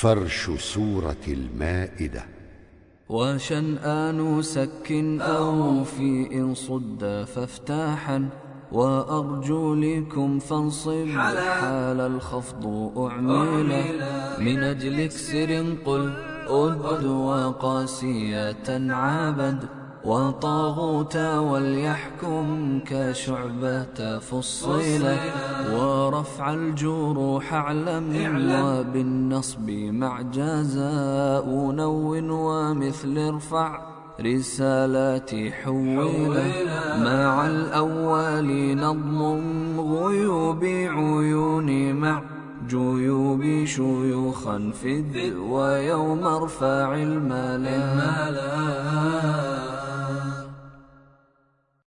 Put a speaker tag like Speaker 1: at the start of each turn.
Speaker 1: فرش سورة المائدة.
Speaker 2: وشنآن سك أو في إن صد فافتاحا وأرجلكم فانصب حال الخفض أعملا من أجل اكسر قل أد وقاسية عابد. وطاغوت وليحكم كشعبة فصيلة ورفع الجروح اعلم وبالنصب مع جزاء نون ومثل ارفع رسالات حويلة. مع الأول نظم غيوب عيوني مع جيوب شيوخا فد ويوم ارفع الملا.